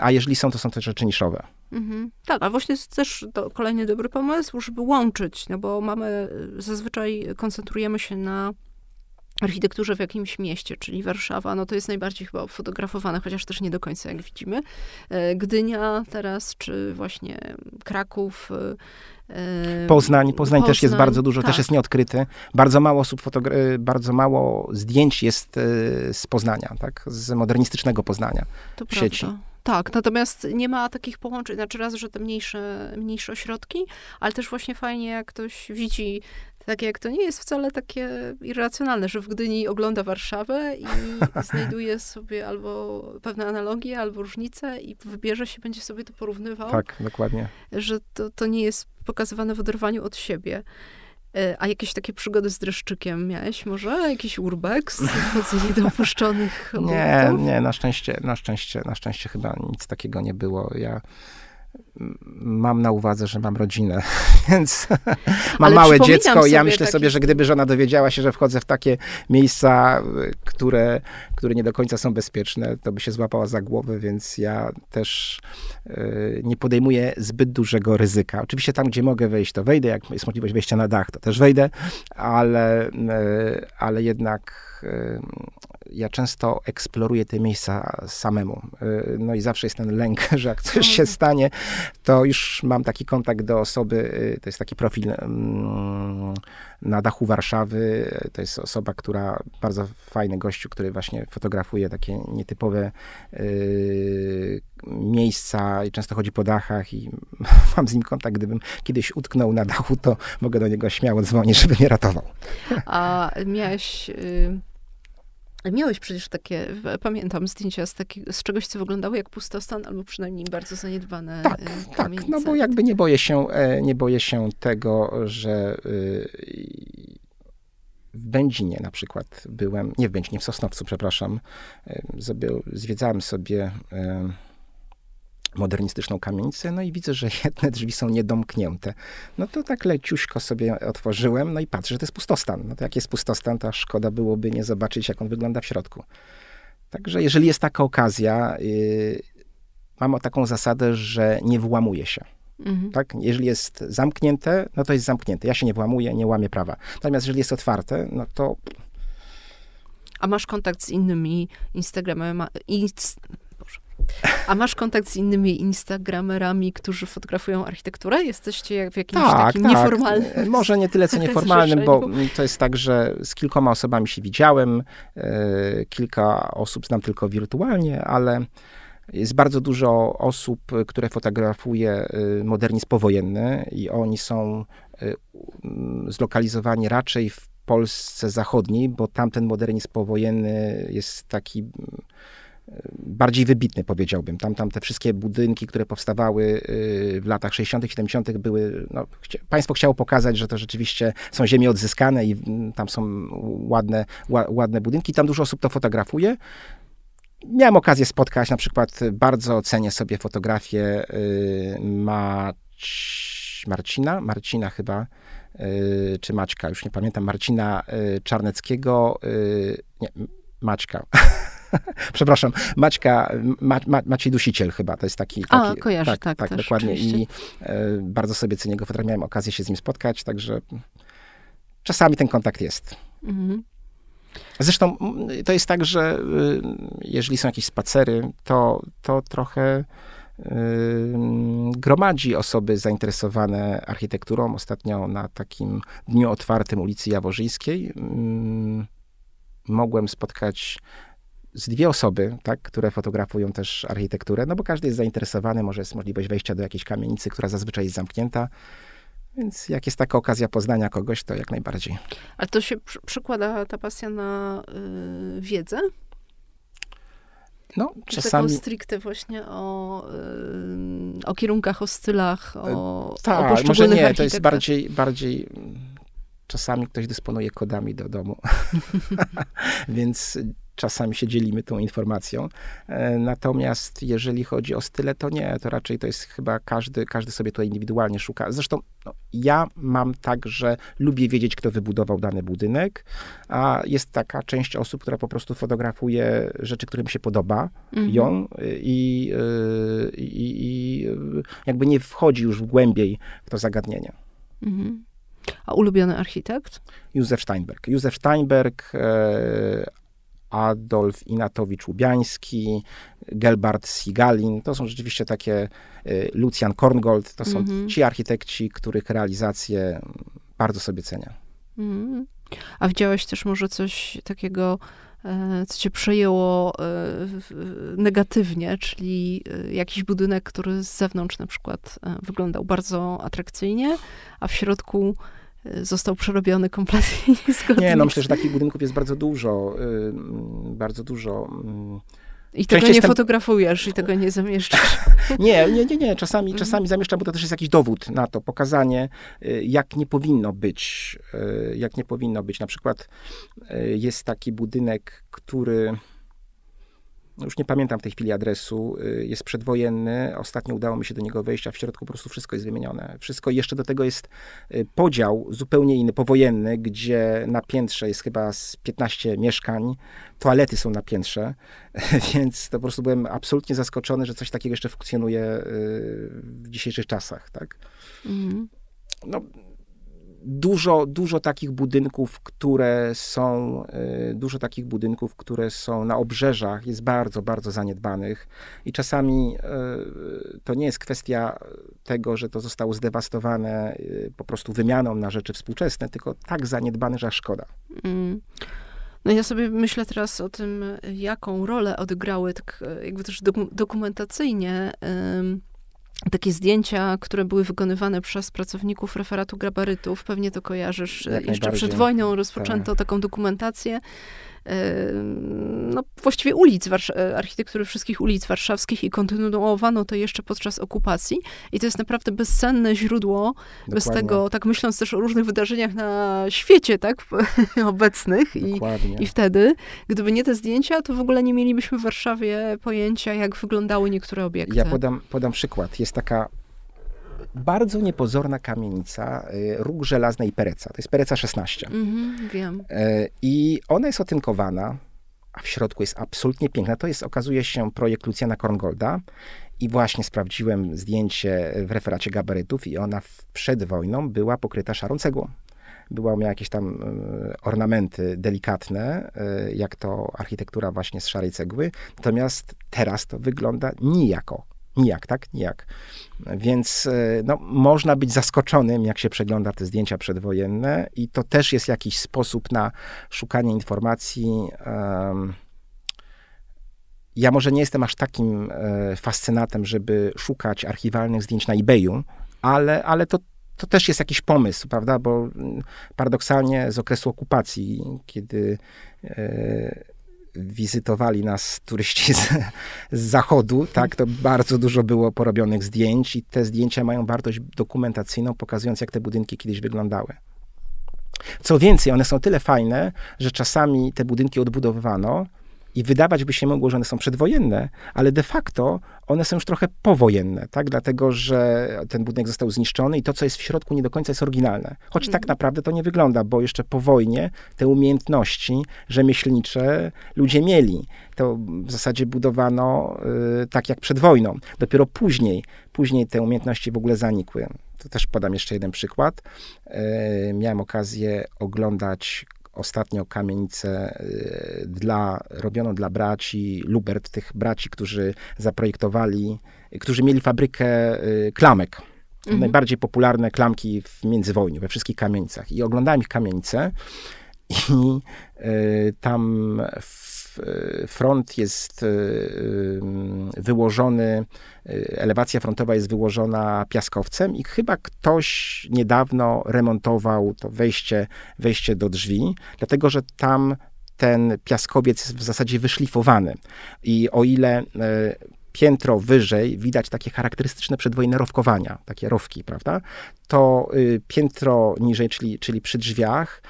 Speaker 2: a jeżeli są, to są też rzeczy niszowe.
Speaker 1: Mhm. Tak, a właśnie jest też to kolejny dobry pomysł, żeby łączyć, no bo mamy, zazwyczaj koncentrujemy się na architekturze w jakimś mieście, czyli Warszawa, no to jest najbardziej chyba fotografowane, chociaż też nie do końca, jak widzimy. E, Gdynia teraz, czy właśnie Kraków. e, e,
Speaker 2: Poznań, Poznań też jest
Speaker 1: Poznań,
Speaker 2: bardzo dużo, też
Speaker 1: tak.
Speaker 2: jest nieodkryty. Bardzo mało osób bardzo mało zdjęć jest z Poznania, tak? Z modernistycznego Poznania.
Speaker 1: To
Speaker 2: w sieci.
Speaker 1: prawda. Tak, natomiast nie ma takich połączeń, znaczy raz, że te mniejsze, mniejsze ośrodki, ale też właśnie fajnie, jak ktoś widzi Tak jak to nie jest wcale takie irracjonalne, że w Gdyni ogląda Warszawę i znajduje sobie albo pewne analogie, albo różnice i wybierze się, będzie sobie to porównywał.
Speaker 2: Tak, dokładnie.
Speaker 1: Że to, to nie jest pokazywane w oderwaniu od siebie. E, a jakieś takie przygody z dreszczykiem miałeś może? Jakiś urbex? Wchodzenie do opuszczonych
Speaker 2: Nie, nie, na szczęście, na szczęście, na szczęście chyba nic takiego nie było. Ja mam na uwadze, że mam rodzinę, więc mam Ale małe dziecko i ja myślę taki... sobie, że gdyby żona dowiedziała się, że wchodzę w takie miejsca, które, które nie do końca są bezpieczne, to by się złapała za głowę, więc ja też y, nie podejmuję zbyt dużego ryzyka. Oczywiście tam, gdzie mogę wejść, to wejdę, jak jest możliwość wejścia na dach, to też wejdę, ale, y, ale jednak y, ja często eksploruję te miejsca samemu. No i zawsze jest ten lęk, że jak coś się stanie, to już mam taki kontakt do osoby, y, to jest taki profil mm, na dachu Warszawy. To jest osoba, która, bardzo fajny gościu, który właśnie fotografuje takie nietypowe yy, miejsca i często chodzi po dachach i mam z nim kontakt. Gdybym kiedyś utknął na dachu, to mogę do niego śmiało dzwonić, żeby mnie ratował.
Speaker 1: A miałeś... Yy Miałeś przecież takie, pamiętam zdjęcia z, taki, z czegoś, co wyglądało jak pustostan, albo przynajmniej bardzo zaniedbane
Speaker 2: Tak, kamienice. tak, no bo jakby nie boję się, e, nie boję się tego, że y, w Będzinie na przykład byłem, nie w Będzinie, w Sosnowcu, przepraszam, zwiedzałem sobie modernistyczną kamienicę, no i widzę, że jedne drzwi są niedomknięte. No to tak leciuśko sobie otworzyłem, no i patrzę, że to jest pustostan. No to jak jest pustostan, to szkoda byłoby nie zobaczyć, jak on wygląda w środku. Także jeżeli jest taka okazja, yy, mam taką zasadę, że nie włamuję się. Mhm. Tak? Jeżeli jest zamknięte, no to jest zamknięte. Ja się nie włamuję, nie łamię prawa. Natomiast jeżeli jest otwarte, no to
Speaker 1: a masz kontakt z innymi Instagramami, a masz kontakt z innymi instagramerami, którzy fotografują architekturę? Jesteście w jakimś tak, takim tak. nieformalnym...
Speaker 2: E, może nie tyle co nieformalnym, bo to jest tak, że z kilkoma osobami się widziałem, e, kilka osób znam tylko wirtualnie, ale jest bardzo dużo osób, które fotografuje e, modernizm powojenny i oni są zlokalizowani raczej w Polsce zachodniej, bo tamten modernizm powojenny jest taki bardziej wybitny, powiedziałbym. Tam, tam te wszystkie budynki, które powstawały y, w latach 60., 70., były. No, państwo chciało pokazać, że to rzeczywiście są ziemie odzyskane i mm, tam są ładne, ładne budynki. Tam dużo osób to fotografuje. Miałem okazję spotkać, na przykład bardzo cenię sobie fotografię y, Mać, Marcina, Marcina chyba, y, czy Maćka, już nie pamiętam, Marcina Czarneckiego, nie, Maćka. przepraszam, Maćka, Ma, Ma, Maciej Dusiciel chyba, to jest taki... taki
Speaker 1: A, kojarzę, tak, tak, tak,
Speaker 2: tak dokładnie. I e, bardzo sobie cenię go Miałem okazję się z nim spotkać, także czasami ten kontakt jest. Mhm. Zresztą to jest tak, że y, jeżeli są jakieś spacery, to, to trochę y, gromadzi osoby zainteresowane architekturą. Ostatnio na takim dniu otwartym ulicy Jaworzyńskiej mm, mogłem spotkać z dwie osoby, tak, które fotografują też architekturę, no bo każdy jest zainteresowany, może jest możliwość wejścia do jakiejś kamienicy, która zazwyczaj jest zamknięta. Więc jak jest taka okazja poznania kogoś, to jak najbardziej.
Speaker 1: Ale to się przy, przykłada ta pasja na y, wiedzę?
Speaker 2: No, czasami...
Speaker 1: Taką stricte właśnie o, y, o kierunkach, o stylach, o, tak, o może nie,
Speaker 2: to jest bardziej, bardziej czasami ktoś dysponuje kodami do domu. Więc czasami się dzielimy tą informacją. E, natomiast jeżeli chodzi o style, to nie, to raczej to jest chyba każdy, każdy sobie tutaj indywidualnie szuka. Zresztą no, ja mam tak, że lubię wiedzieć, kto wybudował dany budynek, a jest taka część osób, która po prostu fotografuje rzeczy, które mi się podoba, mhm. ją i, i, i, jakby nie wchodzi już w głębiej w to zagadnienie. Mhm.
Speaker 1: A ulubiony architekt?
Speaker 2: Józef Steinberg. Józef Steinberg, e, Adolf Inatowicz-Łubiański, Gelbart Sigalin. To są rzeczywiście takie, y, Lucian Korngold, to są -hmm. ci architekci, których realizację bardzo sobie cenię. -hmm.
Speaker 1: A widziałeś też może coś takiego, e, co cię przejęło e, negatywnie, czyli e, jakiś budynek, który z zewnątrz na przykład wyglądał bardzo atrakcyjnie, a w środku został przerobiony kompletnie niezgodnie.
Speaker 2: Nie, no myślę, że takich budynków jest bardzo dużo, bardzo dużo.
Speaker 1: I tego nie fotografujesz i tego nie zamieszczasz.
Speaker 2: nie, nie, nie, nie. Czasami, mhm. czasami zamieszczam, bo to też jest jakiś dowód na to, pokazanie, y, jak nie powinno być. Y, jak nie powinno być. Na przykład y, jest taki budynek, który już nie pamiętam w tej chwili adresu, y, jest przedwojenny. Ostatnio udało mi się do niego wejść, a w środku po prostu wszystko jest wymienione. Wszystko jeszcze do tego jest y, podział zupełnie inny, powojenny, gdzie na piętrze jest chyba z 15 mieszkań, toalety są na piętrze, więc to po prostu byłem absolutnie zaskoczony, że coś takiego jeszcze funkcjonuje y, w dzisiejszych czasach, tak? Mhm. No, dużo, dużo takich budynków, które są, y, dużo takich budynków, które są na obrzeżach, jest bardzo, bardzo zaniedbanych i czasami y, to nie jest kwestia tego, że to zostało zdewastowane y, po prostu wymianą na rzeczy współczesne, tylko tak zaniedbane, że szkoda. Mm.
Speaker 1: No ja sobie myślę teraz o tym, jaką rolę odegrały tak jakby też dokumentacyjnie takie zdjęcia, które były wykonywane przez pracowników referatu gabarytów, pewnie to kojarzysz, Jak jeszcze przed wojną rozpoczęto tak. taką dokumentację no, właściwie ulic, e, architektury wszystkich ulic warszawskich i kontynuowano to jeszcze podczas okupacji. I to jest naprawdę bezcenne źródło. Dokładnie. Bez tego, tak myśląc też o różnych wydarzeniach na świecie, tak, obecnych. I, I wtedy, gdyby nie te zdjęcia, to w ogóle nie mielibyśmy w Warszawie pojęcia, jak wyglądały niektóre obiekty.
Speaker 2: Ja podam, podam przykład. Jest taka bardzo niepozorna kamienica, y, róg żelaznej Pereca. To jest Pereca 16. Mhm,
Speaker 1: wiem.
Speaker 2: E, I ona jest otynkowana, a w środku jest absolutnie piękna. To jest, okazuje się, projekt Lucjana Korngolda. I właśnie sprawdziłem zdjęcie w referacie gabarytów i ona przed wojną była pokryta szarą cegłą. Była, miała jakieś tam e, ornamenty delikatne, e, jak to architektura właśnie z szarej cegły. Natomiast teraz to wygląda nijako Nijak, tak? Nijak. Więc e, no, można być zaskoczonym, jak się przegląda te zdjęcia przedwojenne, i to też jest jakiś sposób na szukanie informacji. Ja może nie jestem aż takim e, fascynatem, żeby szukać archiwalnych zdjęć na eBayu, ale, ale to, to też jest jakiś pomysł, prawda? Bo mm, paradoksalnie z okresu okupacji, kiedy e, wizytowali nas turyści z, z, zachodu, tak, to bardzo dużo było porobionych zdjęć i te zdjęcia mają wartość dokumentacyjną, pokazując, jak te budynki kiedyś wyglądały. Co więcej, one są tyle fajne, że czasami te budynki odbudowywano, i wydawać by się mogło, że one są przedwojenne, ale de facto one są już trochę powojenne, tak? Dlatego, że ten budynek został zniszczony i to, co jest w środku, nie do końca jest oryginalne. Choć tak mhm. naprawdę to nie wygląda, bo jeszcze po wojnie te umiejętności rzemieślnicze ludzie mieli. To w zasadzie budowano y, tak jak przed wojną. Dopiero później, później te umiejętności w ogóle zanikły. To też podam jeszcze jeden przykład. Y, miałem okazję oglądać ostatnio kamienicę y, dla, robioną dla braci Lubert, tych braci, którzy zaprojektowali, którzy mieli fabrykę y, klamek. Mhm. Najbardziej popularne klamki w międzywojniu, we wszystkich kamienicach. I oglądałem ich kamienice i y, tam front jest wyłożony, elewacja frontowa jest wyłożona piaskowcem i chyba ktoś niedawno remontował to wejście, wejście do drzwi, dlatego że tam ten piaskowiec jest w zasadzie wyszlifowany. I o ile e, piętro wyżej widać takie charakterystyczne przedwojenne rowkowania, takie rowki, prawda? To y, piętro niżej, czyli, czyli przy drzwiach,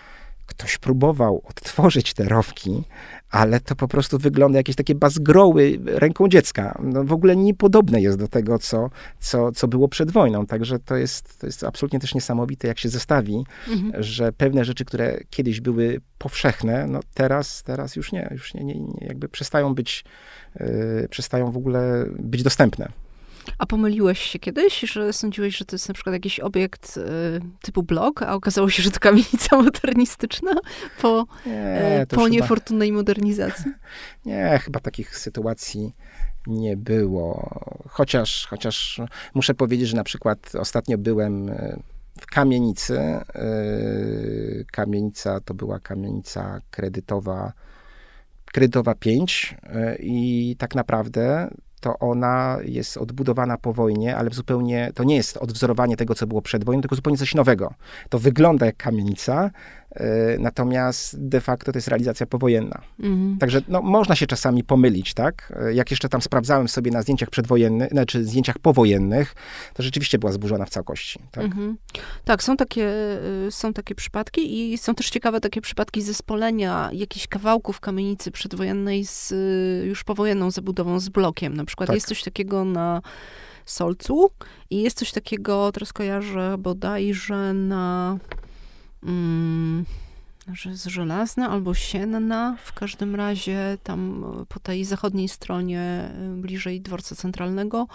Speaker 2: ktoś próbował odtworzyć te rowki, ale to po prostu wygląda jakieś takie bazgroły ręką dziecka. No w ogóle niepodobne jest do tego, co, co, co było przed wojną. Także to jest, to jest absolutnie też niesamowite, jak się zestawi, mhm. że pewne rzeczy, które kiedyś były powszechne, no teraz, teraz już nie, już nie, nie, nie jakby przestają być, yy, przestają w ogóle być dostępne.
Speaker 1: A pomyliłeś się kiedyś, że sądziłeś, że to jest na przykład jakiś obiekt y, typu blok, a okazało się, że to kamienica modernistyczna po, nie, y, po niefortunnej chyba... modernizacji?
Speaker 2: Nie, chyba takich sytuacji nie było. Chociaż, chociaż muszę powiedzieć, że na przykład ostatnio byłem e, w kamienicy. Kamienica to była kamienica kredytowa, kredytowa 5 i tak naprawdę to ona jest odbudowana po wojnie, ale zupełnie, to nie jest odwzorowanie tego, co było przed wojną, tylko zupełnie coś nowego. To wygląda jak kamienica, natomiast de facto to jest realizacja powojenna. Mhm. Także no, można się czasami pomylić, tak? E, jak jeszcze tam sprawdzałem sobie na zdjęciach przedwojennych, znaczy zdjęciach powojennych, to rzeczywiście była zburzona w całości. Tak, mhm.
Speaker 1: tak są, takie, y, są takie przypadki i są też ciekawe takie przypadki zespolenia jakichś kawałków kamienicy przedwojennej z y, już powojenną zabudową, z blokiem. Na przykład tak. jest coś takiego na Solcu i jest coś takiego, teraz kojarzę bodajże na mm, jest żelazna albo sienna. W każdym razie tam e, po tej zachodniej stronie, e, bliżej dworca centralnego,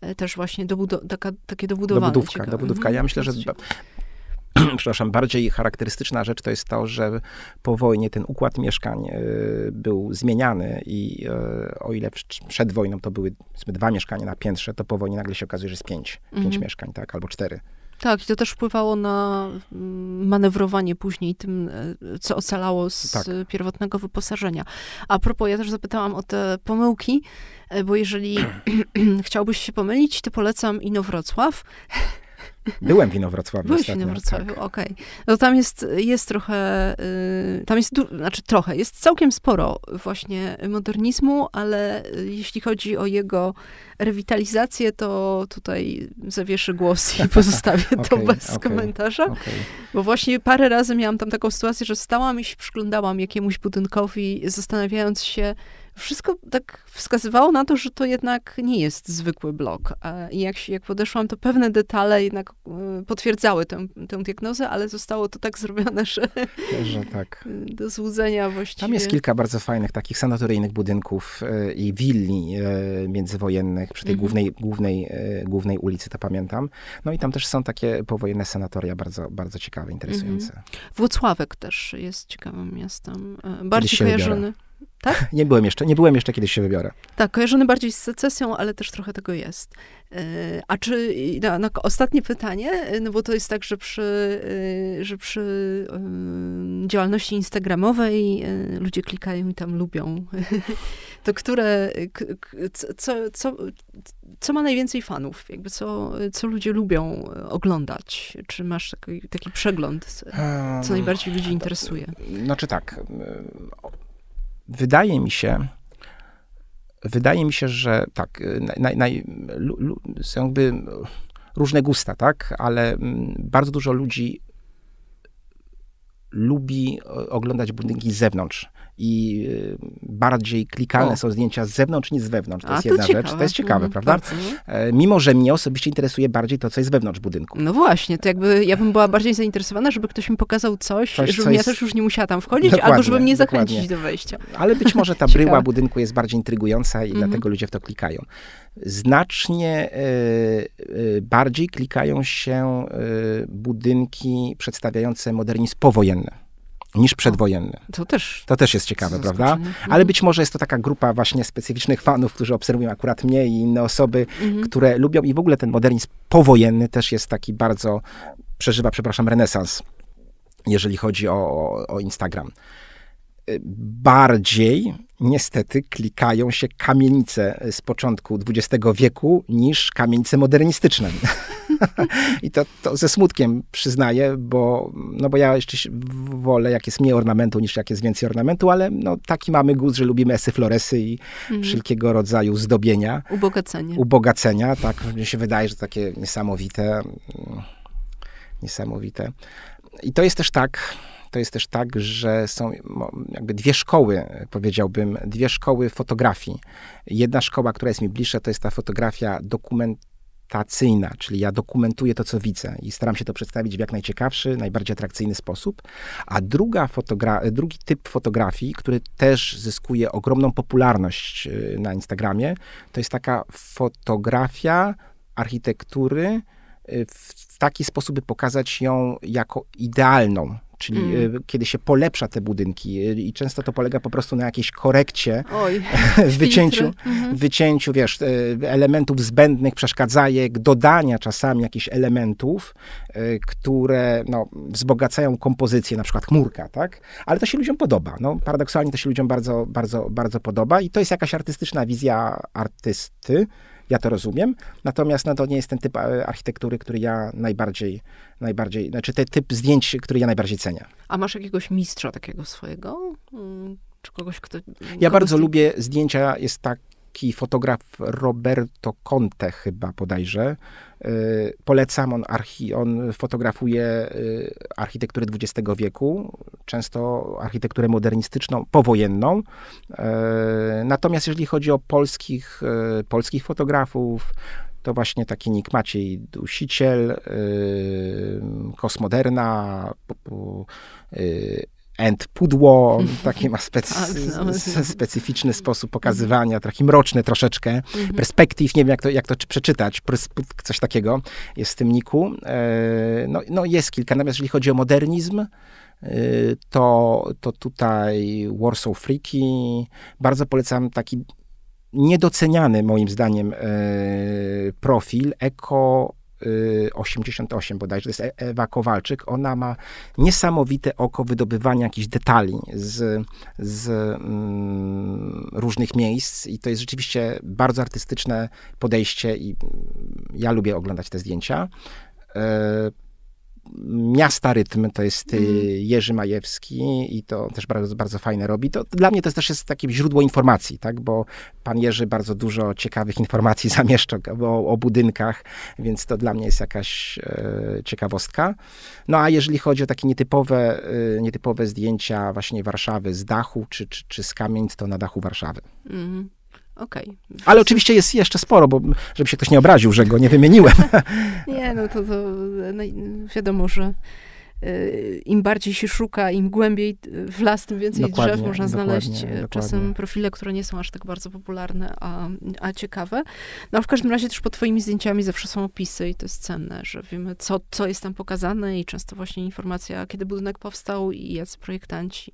Speaker 1: e, też właśnie dobudo taka, takie dobudowane.
Speaker 2: Dobudówka, ciekawe. dobudówka. Ja mhm, myślę, że przepraszam, bardziej charakterystyczna rzecz to jest to, że po wojnie ten układ mieszkań był zmieniany i o ile przed wojną to były dwa mieszkania na piętrze, to po wojnie nagle się okazuje, że jest pięć, pięć mhm. mieszkań, tak, albo cztery.
Speaker 1: Tak, i to też wpływało na mm, manewrowanie później tym, e, co ocalało z tak. pierwotnego wyposażenia. A propos, ja też zapytałam o te pomyłki, e, bo jeżeli chciałbyś się pomylić, to polecam Inowrocław.
Speaker 2: Byłem w Inowrocławiu
Speaker 1: Byłeś ostatnio. w Inowrocławiu, tak. okej. Okay. No tam jest, jest trochę, y, tam jest, znaczy trochę, jest całkiem sporo właśnie modernizmu, ale jeśli chodzi o jego rewitalizację, to tutaj zawieszę głos i pozostawię okay, to bez okay, komentarza. Bo właśnie parę razy miałam tam taką sytuację, że stałam i się przyglądałam jakiemuś budynkowi, zastanawiając się, wszystko tak wskazywało na to, że to jednak nie jest zwykły blok. I jak, jak podeszłam, to pewne detale jednak e, potwierdzały tę, tę diagnozę, ale zostało to tak zrobione, że, że tak. do złudzenia właściwie.
Speaker 2: Tam jest kilka bardzo fajnych takich sanatoryjnych budynków e, i willi e, międzywojennych przy tej mhm. głównej, głównej, głównej ulicy, to pamiętam. No i tam też są takie powojenne sanatoria bardzo, bardzo ciekawe, interesujące. Mhm.
Speaker 1: Włocławek też jest ciekawym miastem. Bardziej kojarzony. Wybiorę. Tak?
Speaker 2: Nie byłem jeszcze, nie byłem jeszcze, kiedyś się wybiorę.
Speaker 1: Tak, kojarzony bardziej z secesją, ale też trochę tego jest. E, a czy, no, no, ostatnie pytanie, e, no bo to jest tak, że przy, e, że przy działalności instagramowej ludzie klikają i tam lubią. To które, co, co, co ma najwięcej fanów? Jakby co, co ludzie lubią oglądać? Czy masz taki, taki przegląd, co najbardziej ludzi interesuje?
Speaker 2: Znaczy tak, wydaje mi się, wydaje mi się, że tak, naj, naj, są jakby różne gusta, tak, ale mm, bardzo dużo ludzi lubi oglądać budynki z zewnątrz i y, bardziej klikalne o. są zdjęcia z zewnątrz niż z wewnątrz. To A, jest jedna ciekawe. rzecz. To jest ciekawe, mm, prawda? Bardzo, e, Mimo, że mnie osobiście interesuje bardziej to, co jest wewnątrz budynku.
Speaker 1: No właśnie, to jakby ja bym była bardziej zainteresowana, żeby ktoś mi pokazał coś, coś żebym ja też już nie musiała tam wchodzić, dokładnie, albo żeby mnie zachęcić dokładnie. do wejścia.
Speaker 2: Ale być może ta bryła budynku jest bardziej intrygująca i mm dlatego ludzie w to klikają. Znacznie y, y, bardziej klikają się y, budynki przedstawiające modernizm powojenny niż przedwojenny.
Speaker 1: To też.
Speaker 2: To też jest ciekawe, prawda? Ale być może jest to taka grupa właśnie specyficznych fanów, którzy obserwują akurat mnie i inne osoby, mhm. które lubią i w ogóle ten modernizm powojenny też jest taki bardzo, przeżywa, przepraszam, renesans, jeżeli chodzi o, o, o Instagram bardziej niestety klikają się kamienice z początku XX wieku niż kamienice modernistyczne. I to, to ze smutkiem przyznaję, bo, no bo ja jeszcze wolę, jak jest mniej ornamentu, niż jak jest więcej ornamentu, ale no, taki mamy gust, że lubimy esy floresy i mhm. wszelkiego rodzaju zdobienia.
Speaker 1: Ubogacenia.
Speaker 2: Ubogacenia, tak. Mi się wydaje, że takie niesamowite. Niesamowite. I to jest też tak, to jest też tak, że są jakby dwie szkoły, powiedziałbym, dwie szkoły fotografii. Jedna szkoła, która jest mi bliższa, to jest ta fotografia dokumentacyjna, czyli ja dokumentuję to, co widzę i staram się to przedstawić w jak najciekawszy, najbardziej atrakcyjny sposób. A druga fotogra- drugi typ fotografii, który też zyskuje ogromną popularność y, na Instagramie, to jest taka fotografia architektury y, w taki sposób, by pokazać ją jako idealną czyli mm. kiedy się polepsza te budynki i często to polega po prostu na jakiejś korekcie,
Speaker 1: Oj,
Speaker 2: wycięciu, mhm. wycięciu, wiesz, elementów zbędnych, przeszkadzajek, dodania czasami jakichś elementów, które no, wzbogacają kompozycję, na przykład chmurka, tak? Ale to się ludziom podoba. No, paradoksalnie to się ludziom bardzo, bardzo, bardzo podoba i to jest jakaś artystyczna wizja artysty, ja to rozumiem, natomiast no, to nie jest ten typ e, architektury, który ja najbardziej, najbardziej, znaczy ten typ zdjęć, który ja najbardziej cenię.
Speaker 1: A masz jakiegoś mistrza takiego swojego? Mm, czy kogoś, kto...
Speaker 2: Ja bardzo lubię zdjęcia, jest taki fotograf Roberto Conte chyba bodajże, Y, polecam, on, archi, on fotografuje y, architekturę XX wieku, często architekturę modernistyczną, powojenną. Y, natomiast jeżeli chodzi o polskich, polskich fotografów, to właśnie taki Nick Maciej Dusiciel, Kosmoderna, and pudło, taki ma specy, tak, specyficzny sposób pokazywania, taki mroczny troszeczkę, mhm. perspektyw, nie wiem jak to, jak to przeczytać, coś takiego jest w tym niku. E, no, no jest kilka, natomiast jeżeli chodzi o modernizm, e, to, to tutaj Warsaw Freaky, bardzo polecam taki niedoceniany moim zdaniem e, profil Eko 88 bodajże, to jest e- Ewa Kowalczyk, ona ma niesamowite oko wydobywania jakichś detali z, z mm, różnych miejsc i to jest rzeczywiście bardzo artystyczne podejście i ja lubię oglądać te zdjęcia. Miasta Rytm to jest mm. Jerzy Majewski i to też bardzo, bardzo fajne robi. To dla mnie to też jest takie źródło informacji, tak? bo pan Jerzy bardzo dużo ciekawych informacji zamieszcza o, o budynkach, więc to dla mnie jest jakaś e, ciekawostka. No a jeżeli chodzi o takie nietypowe, e, nietypowe zdjęcia właśnie Warszawy z dachu czy, czy, czy z kamienic, to na dachu Warszawy. Mm.
Speaker 1: Okej.
Speaker 2: Okay. Ale oczywiście jest jeszcze sporo, bo żeby się ktoś nie obraził, że go nie wymieniłem.
Speaker 1: nie, no to, to no, wiadomo, że im bardziej się szuka, im głębiej w las, tym więcej dokładnie, drzew można znaleźć. Dokładnie, Czasem dokładnie. profile, które nie są aż tak bardzo popularne, a, a ciekawe. No w każdym razie też pod twoimi zdjęciami zawsze są opisy i to jest cenne, że wiemy, co, co jest tam pokazane i często właśnie informacja, kiedy budynek powstał i jacy projektanci.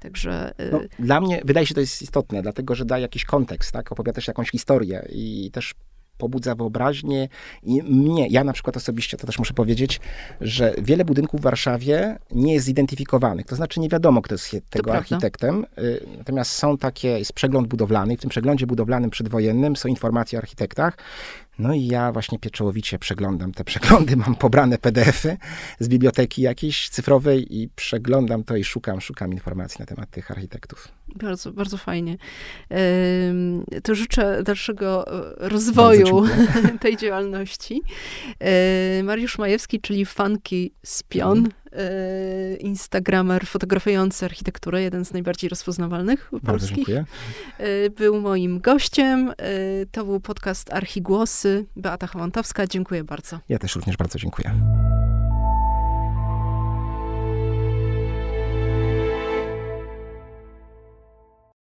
Speaker 1: Także...
Speaker 2: Y, no, dla mnie wydaje się, to jest istotne, dlatego, że daje jakiś kontekst, tak? Opowiada też jakąś historię i też pobudza wyobraźnię i mnie, ja na przykład osobiście, to też muszę powiedzieć, że wiele budynków w Warszawie nie jest zidentyfikowanych, to znaczy nie wiadomo, kto jest tego to architektem, y, natomiast są takie, jest przegląd budowlany, w tym przeglądzie budowlanym przedwojennym są informacje o architektach no i ja właśnie pieczołowicie przeglądam te przeglądy, mam pobrane PDFy z biblioteki jakiejś cyfrowej i przeglądam to i szukam, szukam informacji na temat tych architektów.
Speaker 1: Bardzo, bardzo fajnie. To życzę dalszego e, rozwoju tej działalności. Mariusz Majewski, czyli Funky Spion. Instagramer fotografujący architekturę, jeden z najbardziej rozpoznawalnych
Speaker 2: Bardzo polskich. Dziękuję.
Speaker 1: Był moim gościem. To był podcast Archigłosy. Beata Chałantowska, dziękuję bardzo.
Speaker 2: Ja też również bardzo dziękuję.